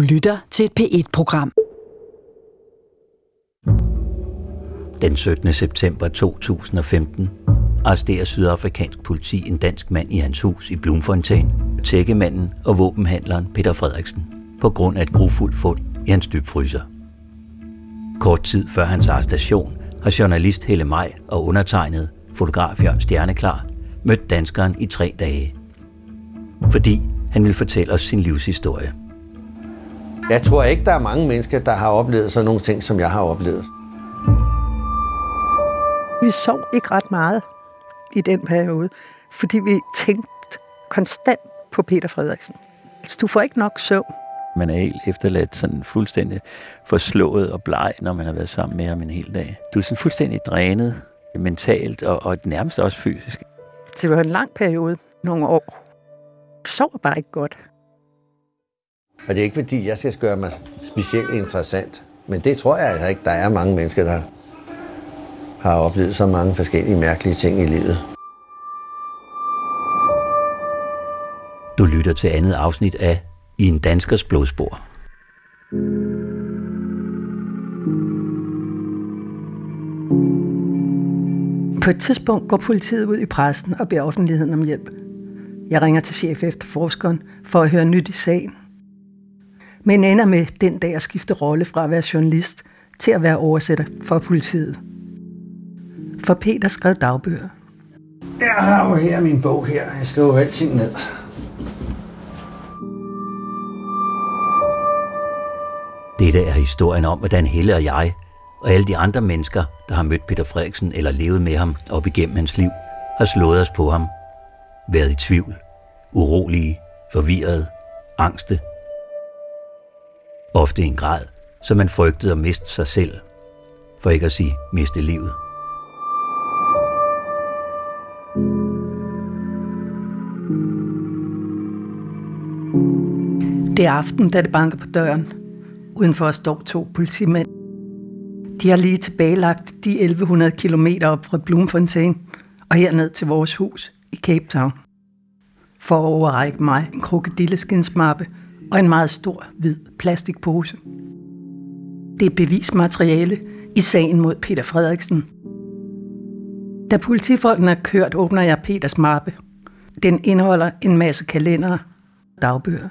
Du lytter til et P1-program. Den 17. september 2015 arresterer sydafrikansk politi en dansk mand i hans hus i Bloemfontein, tækkemanden og våbenhandleren Peter Frederiksen, på grund af et grufuldt fund i hans dybfryser. Kort tid før hans arrestation har journalist Helle Maj og undertegnet fotograf Jørgen Stjerneklar mødt danskeren i tre dage. Fordi han vil fortælle os sin livshistorie. Jeg tror ikke, der er mange mennesker, der har oplevet sådan nogle ting, som jeg har oplevet. Vi sov ikke ret meget i den periode, fordi vi tænkte konstant på Peter Frederiksen. Altså, du får ikke nok søvn. Man er helt efterladt sådan fuldstændig forslået og bleg, når man har været sammen med ham en hel dag. Du er sådan fuldstændig drænet mentalt og, og nærmest også fysisk. Det var en lang periode, nogle år. Du sover bare ikke godt. Og det er ikke fordi, jeg skal gøre mig specielt interessant. Men det tror jeg altså ikke, der er mange mennesker, der har oplevet så mange forskellige mærkelige ting i livet. Du lytter til andet afsnit af I en danskers blodspor. På et tidspunkt går politiet ud i pressen og beder offentligheden om hjælp. Jeg ringer til chef efterforskeren for at høre nyt i sagen. Men ender med den dag at skifte rolle fra at være journalist til at være oversætter for politiet. For Peter skrev dagbøger. Jeg har jo her min bog her. Jeg skriver alting ned. Dette er historien om, hvordan Helle og jeg og alle de andre mennesker, der har mødt Peter Frederiksen eller levet med ham op igennem hans liv, har slået os på ham. Været i tvivl, urolige, forvirrede, angste. Ofte i en grad, så man frygtede at miste sig selv, for ikke at sige miste livet. Det er aften, da det banker på døren. Udenfor står to politimænd. De har lige tilbagelagt de 1100 km op fra Bloemfontein og herned til vores hus i Cape Town. For at overrække mig en krokodilleskinsmappe og en meget stor, hvid plastikpose. Det er bevismateriale i sagen mod Peter Frederiksen. Da politifolkene er kørt, åbner jeg Peters mappe. Den indeholder en masse kalendere og dagbøger.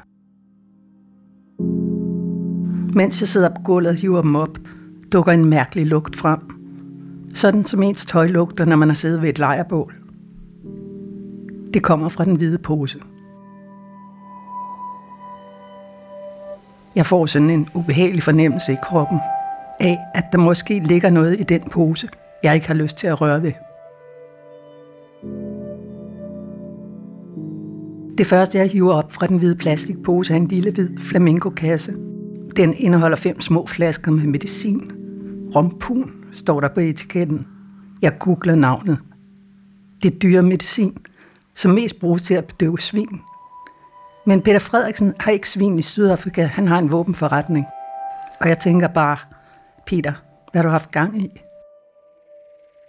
Mens jeg sidder på gulvet og hiver dem op, dukker en mærkelig lugt frem. Sådan som ens tøj lugter, når man har siddet ved et lejrbål. Det kommer fra den hvide pose. Jeg får sådan en ubehagelig fornemmelse i kroppen af, at der måske ligger noget i den pose, jeg ikke har lyst til at røre ved. Det første, jeg hiver op fra den hvide plastikpose, er en lille hvid flamingokasse. Den indeholder fem små flasker med medicin. Rompun står der på etiketten. Jeg googler navnet. Det er dyre medicin, som mest bruges til at bedøve svin. Men Peter Frederiksen har ikke svin i Sydafrika. Han har en våbenforretning. Og jeg tænker bare, Peter, hvad har du haft gang i?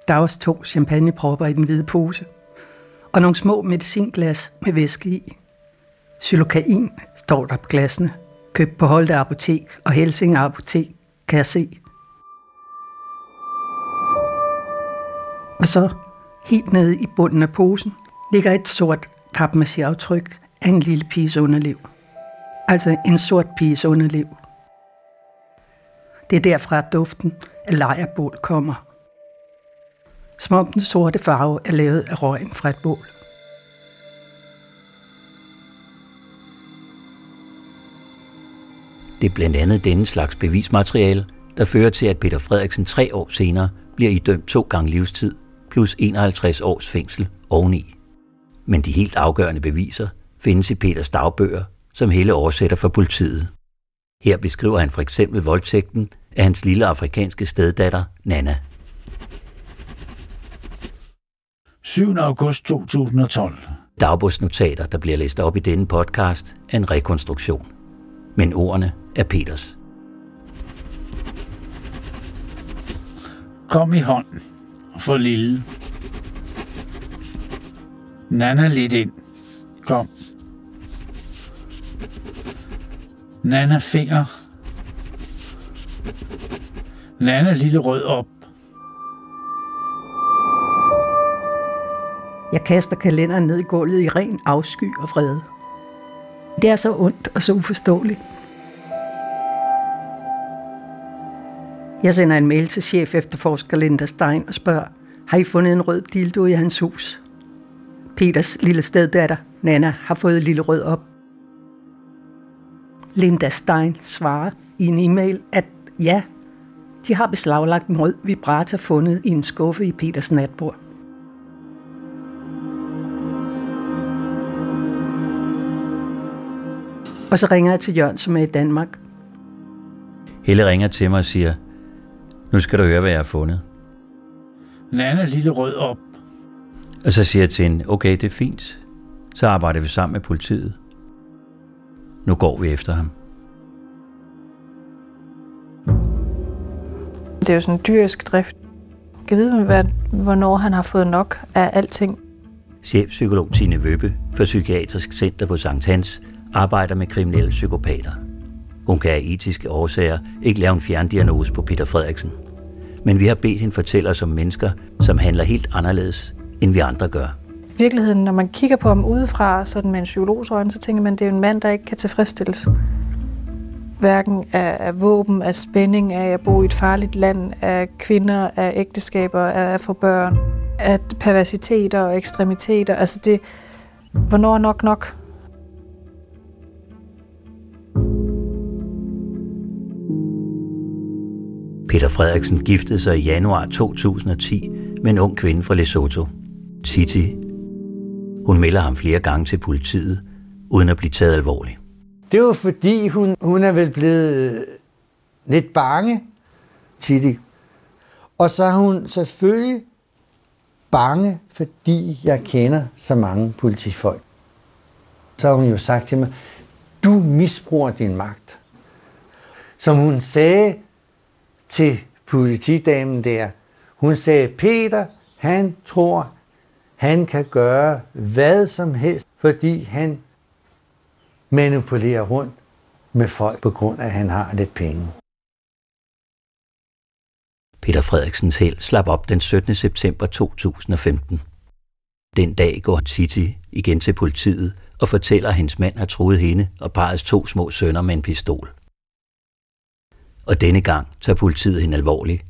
Der er også to champagnepropper i den hvide pose. Og nogle små medicinglas med væske i. Xylokain står der på glasene. Købt på Holte Apotek og Helsinger Apotek, kan jeg se. Og så helt nede i bunden af posen ligger et sort papmaché-aftryk af en lille piges underliv. Altså en sort piges underliv. Det er derfra, at duften af lejerbål kommer. Som om den sorte farve er lavet af røgen fra et bål. Det er blandt andet denne slags bevismateriale, der fører til, at Peter Frederiksen tre år senere bliver idømt to gange livstid plus 51 års fængsel oveni. Men de helt afgørende beviser findes i Peters dagbøger, som hele oversætter for politiet. Her beskriver han for eksempel voldtægten af hans lille afrikanske steddatter, Nana. 7. august 2012. Dagbogsnotater, der bliver læst op i denne podcast, er en rekonstruktion. Men ordene er Peters. Kom i hånden for lille. Nana lidt ind. Kom. Nana Finger. Nana Lille Rød op. Jeg kaster kalenderen ned i gulvet i ren afsky og vrede. Det er så ondt og så uforståeligt. Jeg sender en mail til chef efterforsker Linda Stein og spørger, har I fundet en rød dildo i hans hus? Peters lille steddatter, Nana, har fået lille rød op. Linda Stein svarer i en e-mail, at ja, de har beslaglagt en rød vibrator fundet i en skuffe i Peters natbord. Og så ringer jeg til Jørgen, som er i Danmark. Helle ringer til mig og siger, nu skal du høre, hvad jeg har fundet. Nana Lille Rød op. Og så siger jeg til hende, okay, det er fint. Så arbejder vi sammen med politiet. Nu går vi efter ham. Det er jo sådan en dyrisk drift. Jeg kan vide, hvad, hvornår han har fået nok af alting. Chefpsykolog Tine Vøbe for Psykiatrisk Center på Sankt Hans arbejder med kriminelle psykopater. Hun kan af etiske årsager ikke lave en fjerndiagnose på Peter Frederiksen. Men vi har bedt hende fortælle os om mennesker, som handler helt anderledes, end vi andre gør. Virkeligheden, når man kigger på ham udefra, sådan med en psykologs øjne, så tænker man, at det er en mand, der ikke kan tilfredsstilles. Hverken af, af våben, af spænding, af at bo i et farligt land, af kvinder, af ægteskaber, af at få børn, af perversiteter og ekstremiteter. Altså det, hvornår nok nok? Peter Frederiksen giftede sig i januar 2010 med en ung kvinde fra Lesotho, Titi. Hun melder ham flere gange til politiet, uden at blive taget alvorligt. Det var fordi, hun, hun er vel blevet øh, lidt bange, Titi. Og så er hun selvfølgelig bange, fordi jeg kender så mange politifolk. Så har hun jo sagt til mig, du misbruger din magt. Som hun sagde til politidamen der, hun sagde, Peter, han tror, han kan gøre hvad som helst, fordi han manipulerer rundt med folk på grund af, at han har lidt penge. Peter Frederiksens held slap op den 17. september 2015. Den dag går Titi igen til politiet og fortæller, at hendes mand har truet hende og parrets to små sønner med en pistol. Og denne gang tager politiet hende alvorligt.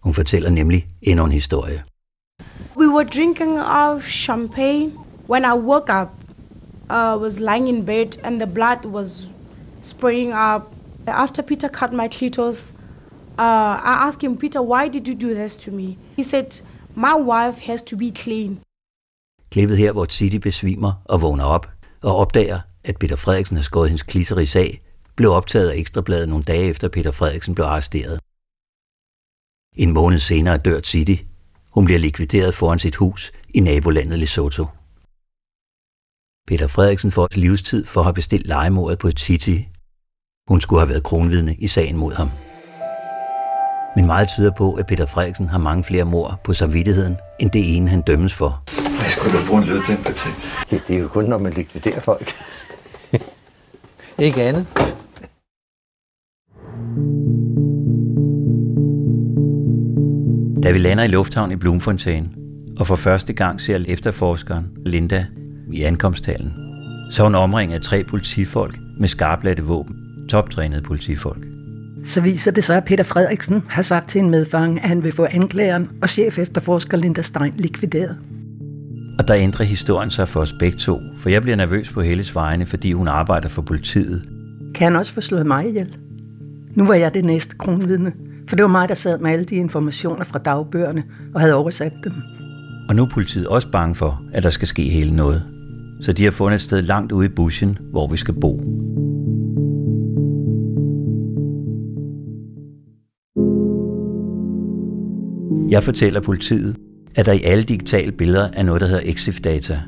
Hun fortæller nemlig endnu en historie. We were drinking our champagne. When I woke up, I was lying in bed and the blood was spraying up. After Peter cut my clitoris, uh, I asked him, Peter, why did you do this to me? He said, My wife has to be clean. Klippet her, hvor Titi besvimer og vågner op og opdager, at Peter Frederiksen har skåret hendes klitoris af, blev optaget af Ekstrabladet nogle dage efter Peter Frederiksen blev arresteret. En måned senere dør Titi. Hun bliver likvideret foran sit hus i nabolandet Lesotho. Peter Frederiksen får livstid for at have bestilt legemordet på Titi. Hun skulle have været kronvidne i sagen mod ham. Men meget tyder på, at Peter Frederiksen har mange flere mor på samvittigheden, end det ene han dømmes for. Hvad skulle du bruge en lyddæmper til? Ja, det er jo kun, når man likviderer folk. Ikke andet. Da vi lander i lufthavn i Bloemfontein, og for første gang ser efterforskeren Linda i ankomsthallen, så er hun omringet af tre politifolk med skarplatte våben, toptrænede politifolk. Så viser det sig, at Peter Frederiksen har sagt til en medfange, at han vil få anklageren og chef efterforsker Linda Stein likvideret. Og der ændrer historien sig for os begge to, for jeg bliver nervøs på Helles vegne, fordi hun arbejder for politiet. Kan han også få slået mig ihjel? Nu var jeg det næste kronvidne, for det var mig, der sad med alle de informationer fra dagbøgerne og havde oversat dem. Og nu er politiet også bange for, at der skal ske hele noget. Så de har fundet et sted langt ude i buschen, hvor vi skal bo. Jeg fortæller politiet, at der i alle digitale billeder er noget, der hedder EXIF-data.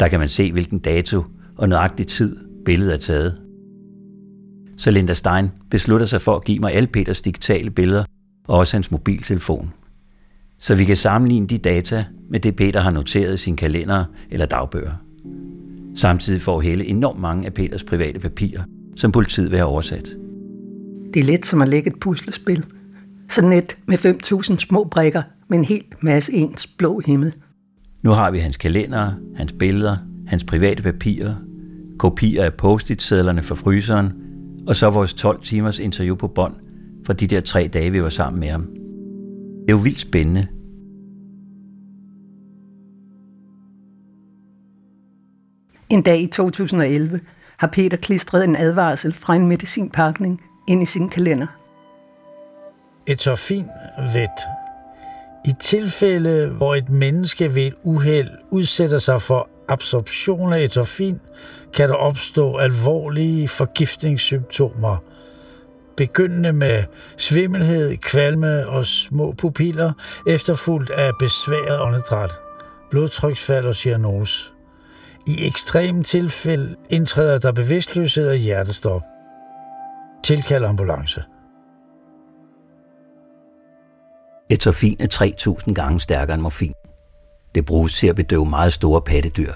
Der kan man se, hvilken dato og nøjagtig tid billedet er taget. Så Linda Stein beslutter sig for at give mig alle Peters digitale billeder og også hans mobiltelefon. Så vi kan sammenligne de data med det, Peter har noteret i sin kalender eller dagbøger. Samtidig får Helle enormt mange af Peters private papirer, som politiet vil have oversat. Det er let som at lægge et puslespil. Sådan et med 5.000 små brikker med en hel masse ens blå himmel. Nu har vi hans kalender, hans billeder, hans private papirer, kopier af post-it-sædlerne fra fryseren, og så vores 12 timers interview på bånd fra de der tre dage, vi var sammen med ham. Det er jo vildt spændende. En dag i 2011 har Peter klistret en advarsel fra en medicinpakning ind i sin kalender. Etorfin vet. I tilfælde, hvor et menneske ved et uheld udsætter sig for absorption af etorfin, kan der opstå alvorlige forgiftningssymptomer, begyndende med svimmelhed, kvalme og små pupiller, efterfulgt af besværet åndedræt, blodtryksfald og cyanose. I ekstreme tilfælde indtræder der bevidstløshed og hjertestop. Tilkald ambulance. Etorfin er 3.000 gange stærkere end morfin. Det bruges til at bedøve meget store pattedyr.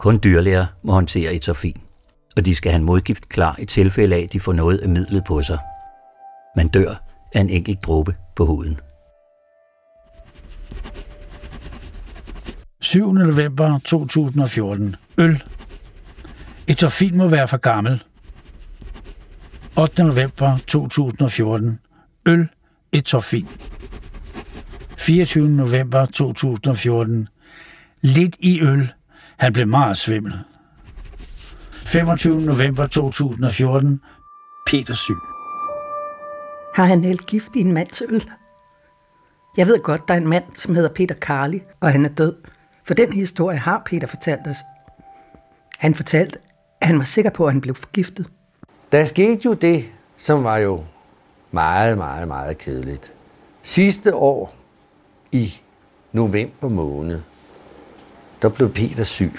Kun dyrlæger må håndtere etofin, og de skal have en modgift klar i tilfælde af, at de får noget af midlet på sig. Man dør af en enkelt dråbe på huden. 7. november 2014. Øl. Etofin må være for gammel. 8. november 2014. Øl. Etofin. 24. november 2014. Lidt i øl. Han blev meget svimmel. 25. november 2014. Peter syg. Har han hældt gift i en mands øl? Jeg ved godt, der er en mand, som hedder Peter Carli, og han er død. For den historie har Peter fortalt os. Han fortalte, at han var sikker på, at han blev forgiftet. Der skete jo det, som var jo meget, meget, meget kedeligt. Sidste år i november måned, der blev Peter syg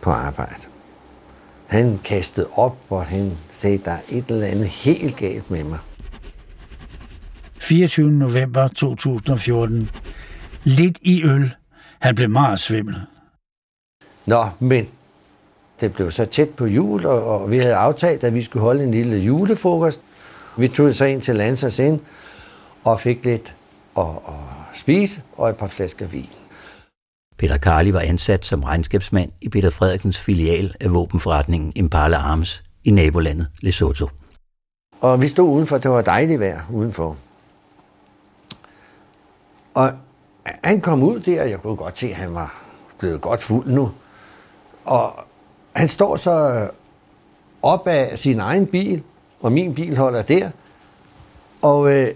på arbejde. Han kastede op, og han sagde, der er et eller andet helt galt med mig. 24. november 2014. Lidt i øl. Han blev meget svimmel. Nå, men det blev så tæt på jul, og, og vi havde aftalt, at vi skulle holde en lille julefrokost. Vi tog så ind til Lansers ind og fik lidt at, at spise og et par flasker vin. Peter Carli var ansat som regnskabsmand i Peter Frederiksens filial af våbenforretningen Impala Arms i nabolandet Lesotho. Og vi stod udenfor, det var dejligt vejr udenfor. Og han kom ud der, og jeg kunne godt se, at han var blevet godt fuld nu. Og han står så op af sin egen bil, og min bil holder der. Og øh,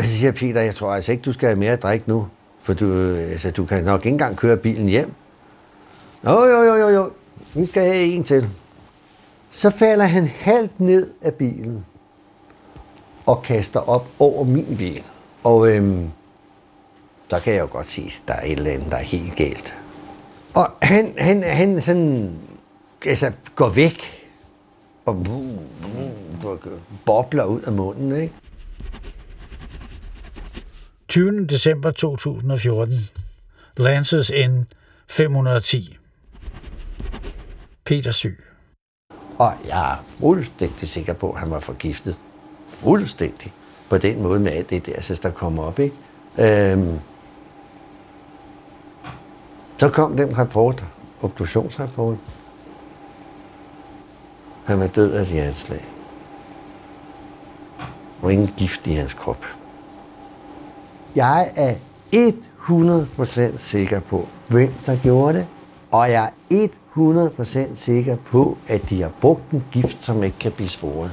så siger Peter, jeg tror altså ikke, du skal have mere at drikke nu, for du, altså, du kan nok ikke engang køre bilen hjem. Jo, jo, jo, jo, jo, vi skal have en til. Så falder han halvt ned af bilen og kaster op over min bil. Og øhm, der kan jeg jo godt sige, at der er et eller andet, der er helt galt. Og han, han, han sådan, altså, går væk og uh, uh, bobler ud af munden, ikke? 20. december 2014. Lancers N 510. Peter syg. Og jeg er fuldstændig sikker på, at han var forgiftet. Fuldstændig. På den måde med alt det der, så der kommer op, ikke? Øhm, så kom den rapport, obduktionsrapport. Han var død af et hjerteslag. Og ingen gift i hans krop. Jeg er 100% sikker på, hvem der gjorde det. Og jeg er 100% sikker på, at de har brugt en gift, som ikke kan blive sporet.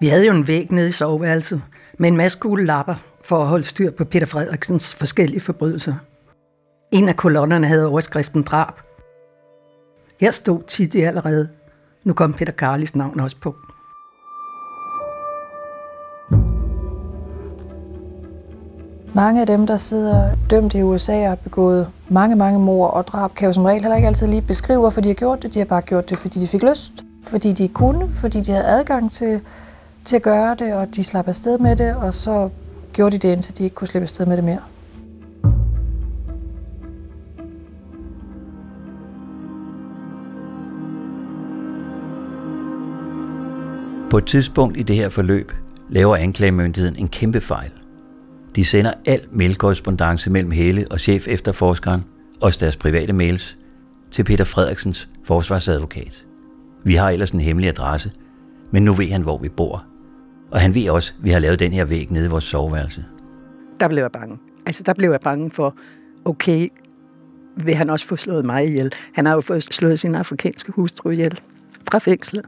Vi havde jo en væg nede i soveværelset med en masse gule lapper for at holde styr på Peter Frederiksens forskellige forbrydelser. En af kolonnerne havde overskriften drab. Her stod tit allerede. Nu kom Peter Karlis navn også på. Mange af dem, der sidder dømt i USA og har begået mange, mange mord og drab, kan jo som regel heller ikke altid lige beskrive, hvorfor de har gjort det. De har bare gjort det, fordi de fik lyst, fordi de kunne, fordi de havde adgang til, til at gøre det, og de slap afsted med det, og så gjorde de det, indtil de ikke kunne slippe afsted med det mere. På et tidspunkt i det her forløb laver anklagemyndigheden en kæmpe fejl. De sender al mailkorrespondence mellem Hele og chef efterforskeren, også deres private mails, til Peter Frederiksens forsvarsadvokat. Vi har ellers en hemmelig adresse, men nu ved han, hvor vi bor. Og han ved også, at vi har lavet den her væg nede i vores soveværelse. Der blev jeg bange. Altså, der blev jeg bange for, okay, vil han også få slået mig ihjel? Han har jo fået slået sin afrikanske hustru ihjel fra fængslet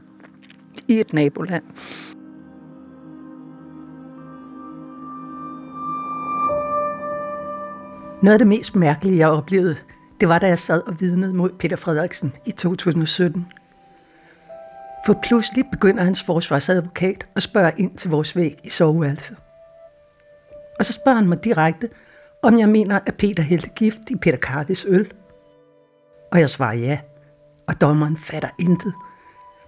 i et naboland. Noget af det mest mærkelige, jeg oplevede, det var, da jeg sad og vidnede mod Peter Frederiksen i 2017. For pludselig begynder hans forsvarsadvokat at spørge ind til vores væg i soveværelset. Og så spørger han mig direkte, om jeg mener, at Peter hældte gift i Peter Cardis øl. Og jeg svarer ja, og dommeren fatter intet.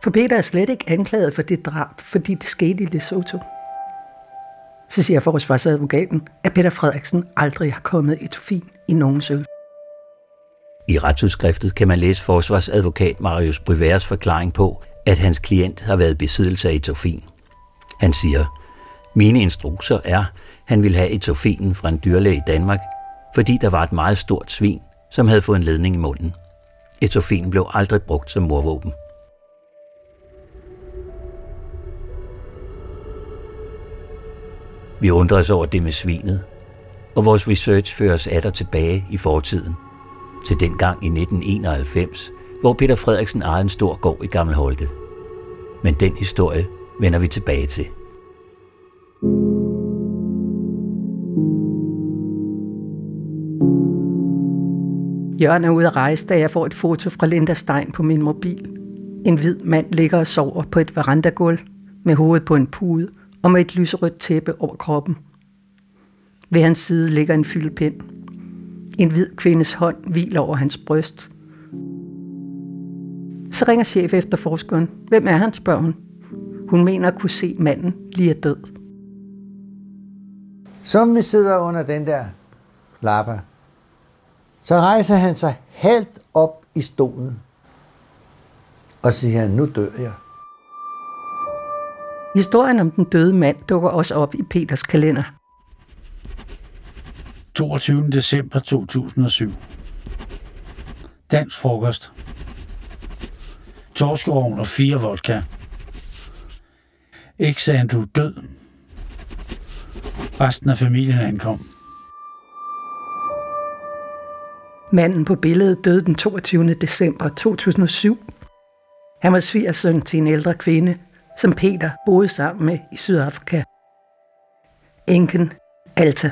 For Peter er slet ikke anklaget for det drab, fordi det skete i Lesotho. Så siger forsvarsadvokaten, at Peter Frederiksen aldrig har kommet etofin i nogens øl. I retsudskriftet kan man læse forsvarsadvokat Marius Brivers forklaring på, at hans klient har været i besiddelse af etofin. Han siger, mine instrukser er, han ville have etofinen fra en dyrlæge i Danmark, fordi der var et meget stort svin, som havde fået en ledning i munden. Etofen blev aldrig brugt som morvåben. Vi undrer os over det med svinet, og vores research fører os atter tilbage i fortiden. Til den gang i 1991, hvor Peter Frederiksen ejede en stor gård i Gammel Holte. Men den historie vender vi tilbage til. Jørgen er ude at rejse, da jeg får et foto fra Linda Stein på min mobil. En hvid mand ligger og sover på et verandagulv med hovedet på en pude og med et lyserødt tæppe over kroppen. Ved hans side ligger en fyldepind. En hvid kvindes hånd hviler over hans bryst. Så ringer chef efter forskeren. Hvem er han, spørger hun. Hun mener at kunne se manden lige er død. Som vi sidder under den der lappe, så rejser han sig helt op i stolen og siger, nu dør jeg. Historien om den døde mand dukker også op i Peters kalender. 22. december 2007. Dansk frokost. Torskerovn og fire vodka. Ikke sagde du er død. Resten af familien ankom. Manden på billedet døde den 22. december 2007. Han var svigersøn til en ældre kvinde, som Peter boede sammen med i Sydafrika. Enken Alta.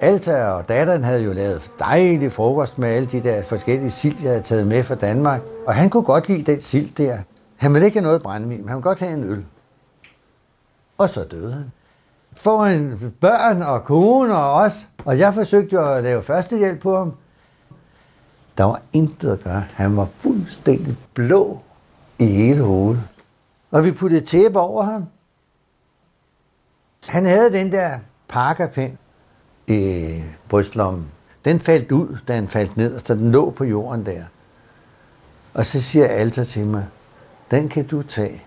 Alta og datteren havde jo lavet dejlig frokost med alle de der forskellige sild, jeg havde taget med fra Danmark. Og han kunne godt lide den sild der. Han ville ikke have noget brændevin, men han ville godt have en øl. Og så døde han. For en børn og kone og os. Og jeg forsøgte jo at lave førstehjælp på ham. Der var intet at gøre. Han var fuldstændig blå i hele hovedet. Og vi puttede tæppe over ham. Han havde den der parkerpind i øh, brystlommen. Den faldt ud, da han faldt ned, så den lå på jorden der. Og så siger Alta til mig, den kan du tage.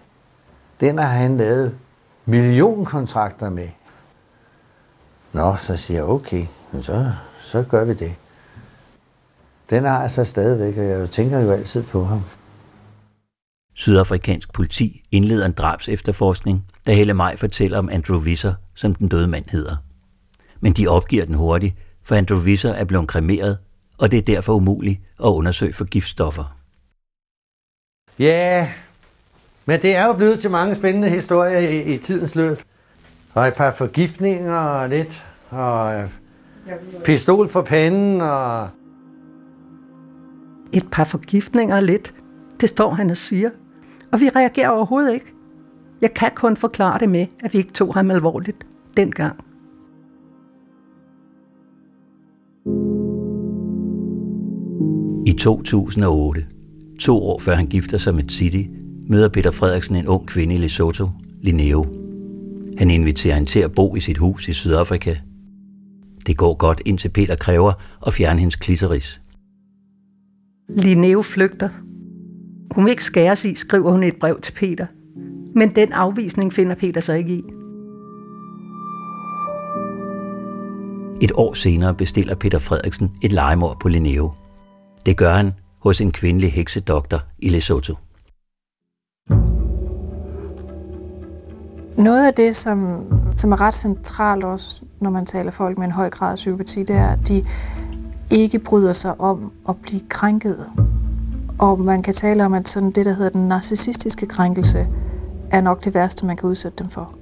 Den har han lavet millionkontrakter med. Nå, så siger jeg, okay, så, så gør vi det. Den har jeg så stadigvæk, og jeg tænker jo altid på ham. Sydafrikansk politi indleder en drabs efterforskning, da Helle Maj fortæller om Andrew Visser, som den døde mand hedder. Men de opgiver den hurtigt, for Andrew Visser er blevet kremeret, og det er derfor umuligt at undersøge for giftstoffer. Ja, yeah. men det er jo blevet til mange spændende historier i, i tidens løb. Og et par forgiftninger og lidt, og pistol for panden og... Et par forgiftninger lidt, det står han og siger. Og vi reagerer overhovedet ikke. Jeg kan kun forklare det med, at vi ikke tog ham alvorligt dengang. I 2008, to år før han gifter sig med City, møder Peter Frederiksen en ung kvinde i Lesotho, Linneo. Han inviterer hende til at bo i sit hus i Sydafrika. Det går godt, indtil Peter kræver at fjerne hendes klitoris. Linneo flygter. Hun vil ikke skæres i, skriver hun et brev til Peter. Men den afvisning finder Peter sig ikke i. Et år senere bestiller Peter Frederiksen et legemord på Linneo. Det gør han hos en kvindelig heksedoktor i Lesotho. Noget af det, som, som er ret centralt også, når man taler folk med en høj grad af psykopati, det er, at de ikke bryder sig om at blive krænket. Og man kan tale om, at sådan det, der hedder den narcissistiske krænkelse, er nok det værste, man kan udsætte dem for.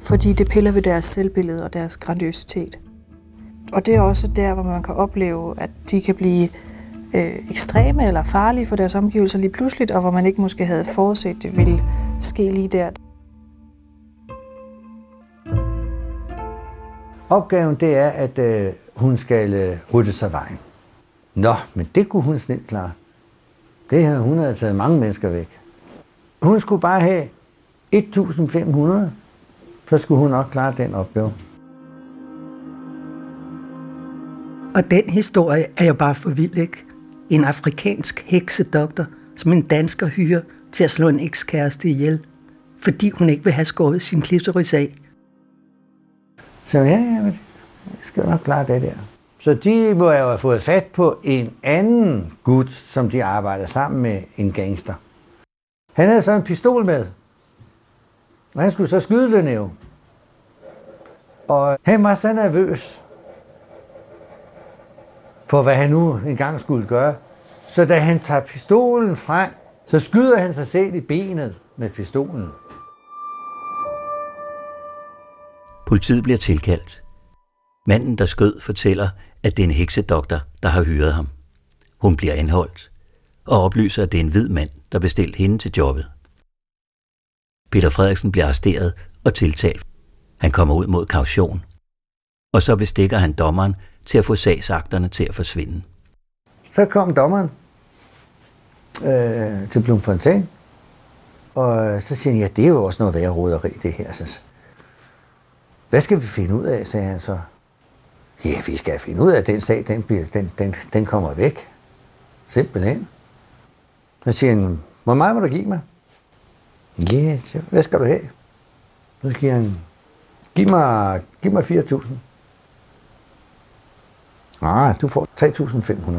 Fordi det piller ved deres selvbillede og deres grandiositet. Og det er også der, hvor man kan opleve, at de kan blive øh, ekstreme eller farlige for deres omgivelser lige pludseligt, og hvor man ikke måske havde forudset, det ville ske lige der. Opgaven det er, at øh, hun skal øh, rydde sig vejen. Nå, men det kunne hun snilt klare. Det her, hun havde taget mange mennesker væk. Hun skulle bare have 1.500, så skulle hun nok klare den opgave. Og den historie er jo bare for vild, ikke? En afrikansk heksedoktor, som en dansker hyrer til at slå en ekskæreste ihjel, fordi hun ikke vil have skåret sin klitoris af. Så ja, ja, men jeg skal nok klare det der. Så de må jo have fået fat på en anden gut, som de arbejder sammen med, en gangster. Han havde så en pistol med, og han skulle så skyde den jo. Og han var så nervøs for, hvad han nu engang skulle gøre. Så da han tager pistolen frem, så skyder han sig selv i benet med pistolen. Politiet bliver tilkaldt. Manden, der skød, fortæller, at det er en heksedoktor, der har hyret ham. Hun bliver anholdt og oplyser, at det er en hvid mand, der bestilte hende til jobbet. Peter Frederiksen bliver arresteret og tiltalt. Han kommer ud mod kaution. Og så bestikker han dommeren til at få sagsakterne til at forsvinde. Så kom dommeren øh, til Blomfontein, og så siger han, ja, det er jo også noget værre roderi, det her. Så, hvad skal vi finde ud af, sagde han så. Ja, vi skal finde ud af, at den sag, den, bliver, den, den, den kommer væk. Simpelthen. Så siger han, hvor meget må du give mig? Ja, så hvad skal du have? Så siger han, giv mig, giv mig 4.000. Ah, du får 3.500.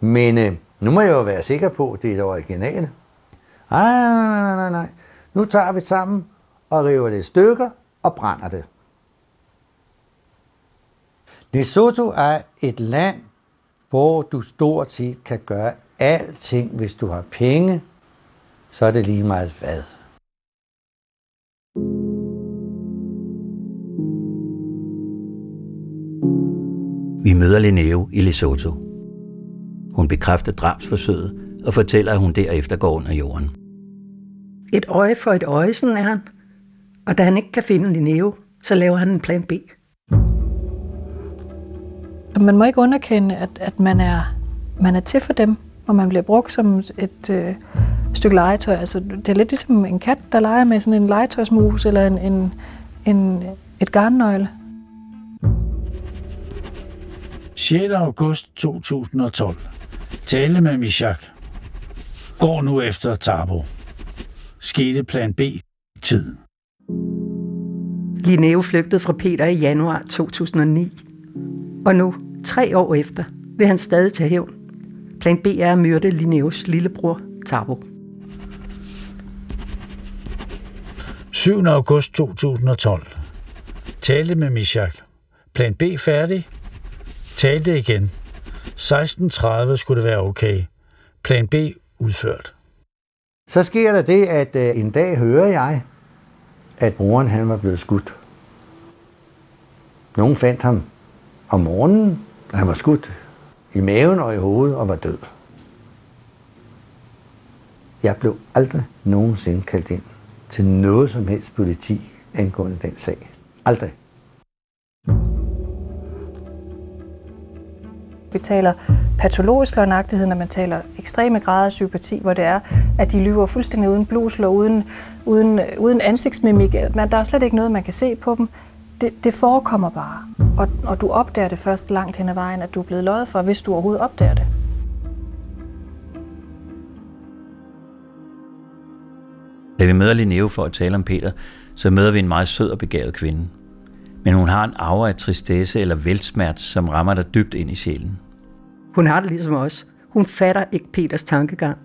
Men øh, nu må jeg jo være sikker på, at det er det originale. Ah, nej, nej, nej, nej. Nu tager vi sammen og river det i stykker og brænder det. Lesotho er et land, hvor du stort set kan gøre alting, hvis du har penge, så er det lige meget hvad. Vi møder Linneo i Lesotho. Hun bekræfter drabsforsøget og fortæller, at hun derefter går under jorden. Et øje for et øje, sådan er han. Og da han ikke kan finde Linneo, så laver han en plan B. Man må ikke underkende, at, at man, er, man er til for dem, og man bliver brugt som et øh, stykke legetøj. Altså, det er lidt ligesom en kat, der leger med sådan en legetøjsmus eller en, en, en, et garnnøgle. 6. august 2012. Tale med Mishak. Går nu efter Tabo. Skete plan B. Tid. Linneo flygtede fra Peter i januar 2009. Og nu, tre år efter, vil han stadig tage hævn. Plan B er at myrde Linneos lillebror, Tabo. 7. august 2012. Talte med Mishak. Plan B færdig. Talte igen. 16.30 skulle det være okay. Plan B udført. Så sker der det, at øh, en dag hører jeg, at broren han var blevet skudt. Nogen fandt ham om morgenen, han var skudt i maven og i hovedet og var død. Jeg blev aldrig nogensinde kaldt ind til noget som helst politi angående den sag. Aldrig. Vi taler patologisk løgnagtighed, når man taler ekstreme grader af psykopati, hvor det er, at de lyver fuldstændig uden blusel og uden, uden, øh, uden ansigtsmimik. Men der er slet ikke noget, man kan se på dem. Det, det forekommer bare. Og, og du opdager det først langt hen ad vejen, at du er blevet løjet for, hvis du overhovedet opdager det. Da vi møder Linneo for at tale om Peter, så møder vi en meget sød og begavet kvinde. Men hun har en aura af tristesse eller velsmert, som rammer dig dybt ind i sjælen. Hun har det ligesom os. Hun fatter ikke Peters tankegang.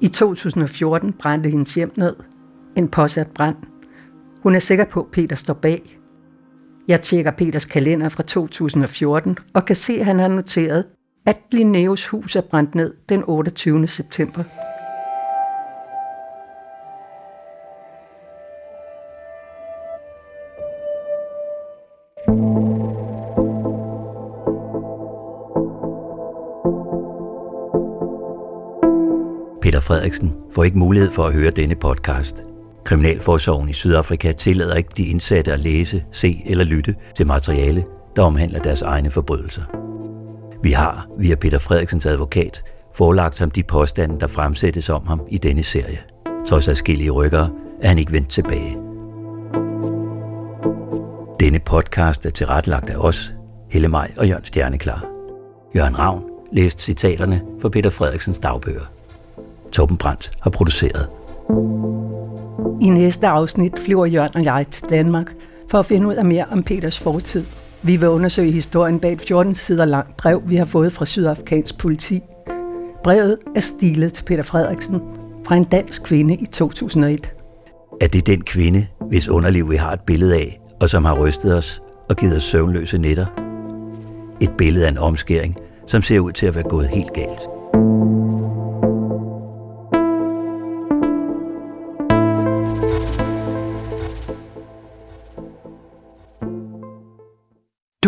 I 2014 brændte hendes hjem ned. En påsat brand. Hun er sikker på, at Peter står bag. Jeg tjekker Peters kalender fra 2014 og kan se, at han har noteret, at Linneus hus er brændt ned den 28. september. Peter Frederiksen får ikke mulighed for at høre denne podcast. Kriminalforsorgen i Sydafrika tillader ikke de indsatte at læse, se eller lytte til materiale, der omhandler deres egne forbrydelser. Vi har, via Peter Frederiksens advokat, forelagt ham de påstande, der fremsættes om ham i denne serie. Trods adskillige rykkere er han ikke vendt tilbage. Denne podcast er tilrettelagt af os, Helle Maj og Jørgen Stjerneklar. Jørgen Ravn læste citaterne fra Peter Frederiksens dagbøger. Torben Brandt har produceret. I næste afsnit flyver Jørgen og jeg til Danmark for at finde ud af mere om Peters fortid. Vi vil undersøge historien bag et 14 sider langt brev, vi har fået fra sydafrikansk politi. Brevet er stilet til Peter Frederiksen fra en dansk kvinde i 2001. Er det den kvinde, hvis underliv vi har et billede af, og som har rystet os og givet os søvnløse nætter? Et billede af en omskæring, som ser ud til at være gået helt galt.